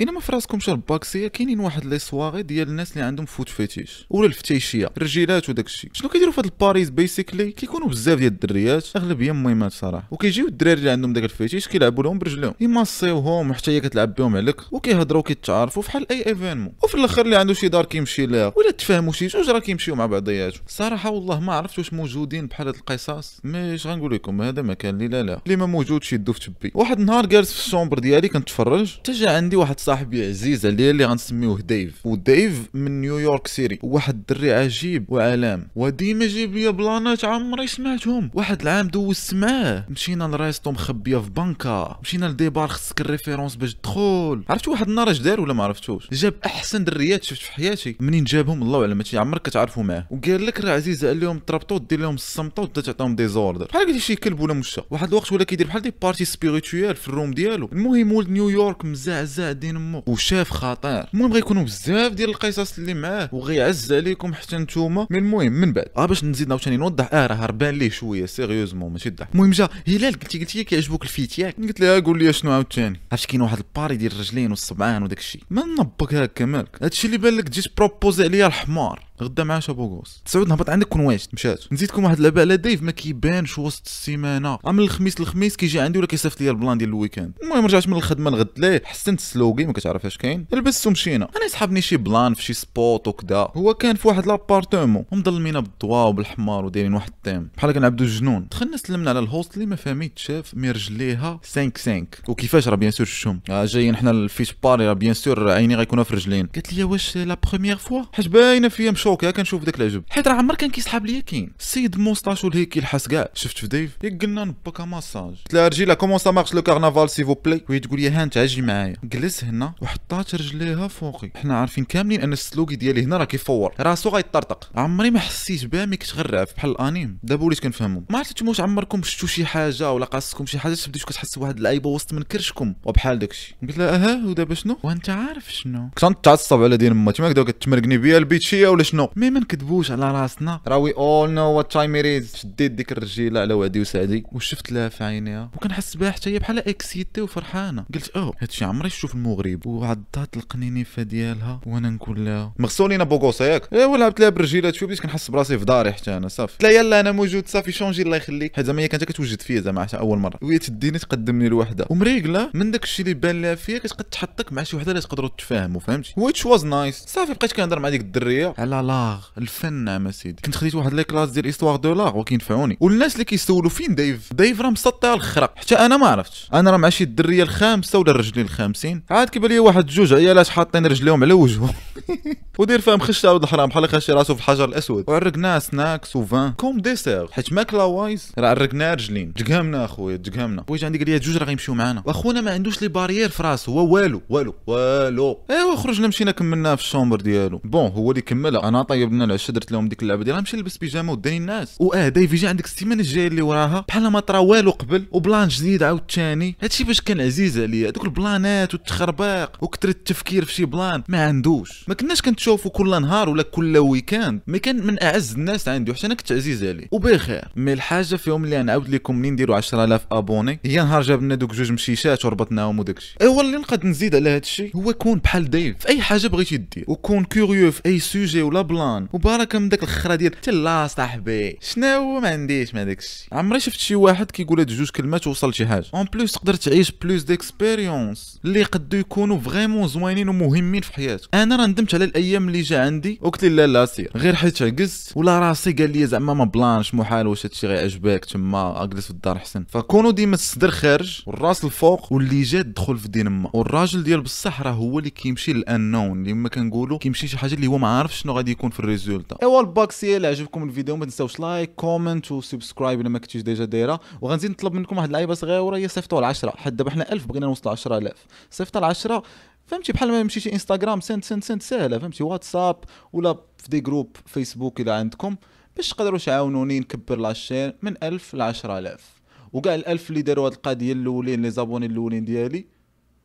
الا ما فراسكمش الباكسيه كاينين واحد les soirées ديال الناس اللي عندهم foot fetish ولا الفتيشية الرجيلات وداك الشيء. شنو كيديروا في هاد ال parties basically كيكونوا بزاف ديال الدريات أغلبية مهمات صراحة. وكيجيو الدراري اللي عندهم داك الفيتيش كيلعبوا لهم برجلهم يماصيوهم وحتى هي كتلعب بهم عليك وكيهضروا وكيتعارفوا فحال أي événement وفي الآخر اللي عنده شي دار كيمشي ليها ولا تفاهموا شي جوج راه كيمشيو مع بعضياتهم. صراحة والله ما عرفت واش موجودين بحال هاد القصص mais اش غنقول لكم هذا ما كان لي لا لا. اللي ما موجودش يدو في تبي. واحد النهار جالس في ال chambre ديالي كنتفرج حتى عندي واحد صاحبي عزيز عليا اللي غنسميوه ديف. وديف من نيويورك City. واحد الدري عجيب وعلام وديما جيب لي بلانات عمري سمعتهم. واحد العام دوزت معاه مشينا ل restos مخبية في بنكا. مشينا ل des bars خصك ال référence باش تدخل. عرفتوا واحد النهار اش دار ولا ما عرفتوش؟ جاب أحسن دريات شفت في حياتي. منين جابهم؟ الله أعلم. هادشي عمرك كتعرفوا معاه. وقال لك راه عزيز عليهم تربطوا دير لهم الصمته وتبدا تعطيهم des ordres بحال قلتي شي كلب ولا مشى. واحد الوقت ولا كيدير بحال des parties spirituelles في ال room ديالو. المهم ولد نيويورك مزعزع دين امو وشاف خطير المهم غيكونوا بزاف ديال القصص اللي معاه وغيعز عليكم حتى نتوما. من المهم من بعد. آه باش نزيد عاوتاني نوضح. آه راه هربان ليه شوية sérieusement ماشي الضحك المهم جا هلال قلتي قلتي كيعجبوك ال feet ياك قلت لها قول لي شنو عاوتاني. عرفتي كاين واحد ال party ديال الرجلين والصبعان وداك الشيء ما نبك هكا مالك. هادشي اللي بان لك جيت proposé عليا الحمار. غدا معاه شابو غوس تسعود نهبط عندك كون واش مشات نزيدكم واحد اللعبه على ديف ما كيبانش وسط السيمانة. من الخميس للخميس كيجي عندي ولا كيصيفط لي ال plan ديال ال weekend. المهم رجعت من الخدمة الغد ليه حسنت السلوغي ما كتعرف اش كاين. لبست ومشينا أنا يسحبني شي plan في شي spot وكذا هو كان في واحد l'appartement ومظلمينا بالضواء وبالحمار ودايرين واحد ال thème بحال كنعبدو الجنون. دخلنا سلمنا على ال host اللي ما فهميت شاف mais رجليها 5 5 وكيفاش راه bien sûr الشم آه جايين حنا ال feet party راه bien sûr عيني غيكونوا في الرجلين قالت لي واش la première fois؟ حيت باينة فيا مشوكه كنشوف داك العجب. حيت راه عمر كان كيسحب ليا كاين. السيد موستاشو اللي هيك كيلحس كاع. شفت في ديف؟ ياك قلنا نبكا ماساج. قلت لها رجيله comment ça marche le carnaval s'il vous plaît وهي تقول لي ها أنت أجي معايا. جلس هنا وحطات رجليها فوقي. حنا عارفين كاملين أن السلوكي ديالي هنا راه كيفور. راسو غيطرطق عمري ما حسيت بها mais كنت غير بحال الأنيم. دابا وليت كنفهمو. ما عرفتش واش عمركم شفتوا شي حاجة ولا قاصكم شي حاجة تبديو كتحسوا بواحد اللعيبه وسط من كرشكم وبحال داكشي. قلت لها أها ودابا شنو وأنت عارف شنو؟ كنت تعصب على دين ما تما كدا كتمرقني بيا البيتشية ولا شنو؟ mais ما نكذبوش على راسنا. راه we all know what time is شديت ديك الرجيلة على وعدي وسعدي. وشفت لها في عينيها. وكنحس بها حتى هي بحال excitée وفرحانة. قلت أو هادشي عمري شفتو في المغرب. وعضات القنينيفه ديالها. وأنا نقول لها مغسولين ابو قوس ياك ايوا لعبت لها برجيلات شوف بديت كنحس براسي في داري حتى أنا صافي. لها يلا أنا موجود صافي. changer الله يخليك. حيت زعما هي كانت كتوجد فيا زعما أول مرة. وهي تديني تقدمني لوحده ومريقلة من داك الشيء اللي بان لها فيا كتقد تحطك مع شي وحدة اللي تقدروا تفاهموا فهمتي؟ which was nice صافي بقيت كنهضر مع ديك الدرية. على l'art الفن نعم سيدي. كنت خديت واحد les classes ديال histoire de l'art وكينفعوني والناس اللي كيسولوا فين دايف دايف راه مسطي الخرق. حتى أنا ما عرفتش. أنا راه مع شي الدرية الخامسة ولا الرجلين الخامسين. عاد كيبان لي واحد جوج عيالات حاطين رجليهم على وجههم. ودير فيهم خش عاود الحرام بحال خاشي راسو في الحجر الأسود. وعرقناه snacks و vin comme dessert حيت ماكله wise راه عرقناه رجلين. تقهمنا أخويا تقهمنا بويت عندي قال لي جوج راه غيمشيو معانا. وأخونا ما عندوش les barrières في راسو. هو والو والو والو. إيوا خرجنا مشينا كملناها في ال chambre ديالو. bon هو اللي كملها. أنا طيب لنا العشاء درت لهم ديك اللعبة ديالها مشي لبس بيجامة وداني الناس. واه دايف يجي عندك السيمانه الجاية اللي وراها. بحال ما طرا والو قبل و plan جديد عاود ثاني هادشي باش كان عزيز عليا. دوك البلانات والتخرباق وكثر التفكير في شي plan. ما عندوش. ما كناش كنتشوفوا كل نهار ولا كل weekend mais كان من أعز الناس عندي وحتى أنا كنت عزيز عليه. وبخير. mais الحاجة فيهم اللي نعاود لكم منين نديروا 10000 abonnés. هي نهار جاب لنا دوك جوج مشيشات وربطناهم وداكشي. ايوا اللي نقدر نزيد على هادشي. هو كون بحال دايف في أي حاجة بغيتي دير. وكون curieux في أي sujet ولا plan. وبارك من داك الخرا ديال لا صاحبي. شنو ما عنديش ما داكشي عمري شفت شي واحد كيقول هاد جوج كلمات ووصل لشي حاجة. en plus تقدر تعيش plus d'expériences اللي قدو يكونوا vraiment زوينين ومهمين في حياتك أنا راه ندمت على الأيام اللي جا عندي. وقلت لي لا لا سير. غير حيت عكزت ولا راسي قال لي زعما ما بلانش محال واش هادشي غيعجبك تما أجلس في الدار احسن فكونوا ديما الصدر خارج والراس الفوق واللي جا دخل في دين ما والراجل ديال بصح راه هو اللي كيمشي للأنون. اللي ما كنقولوا كيمشي شي حاجة اللي هو ما عارف شنو غادي يكون في ال résultat. إيوا الباكسي اللي عجبكم الفيديو ما تنساوش like comment و subscribe إلا ما كنتيش déjà دايرة. وغنزيد نطلب منكم واحد اللعيبه صغيرة هي صيفطوا ل 10 حد دابا حنا 1000 بغينا نوصلوا 10000 صيفط ل 10 فهمتي؟ بحال ما مشيتي انستغرام send send send ساهلة فهمتي؟ واتساب ولا في des groupes فيسبوك الا عندكم باش تقدروا تعاونوني نكبر la chaîne من 1000 ل 10000 وكاع الألف اللي داروا هاد القضية الأولين les abonnés الأولين ديالي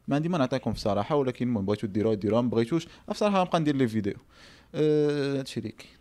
ما عندي ما نعطيكم في صراحة ولكن المهم بغيتو ديروها ديروها ما بغيتوش. بصراحة غنبقى ندير les vidéos. أه هادشي اللي كاين.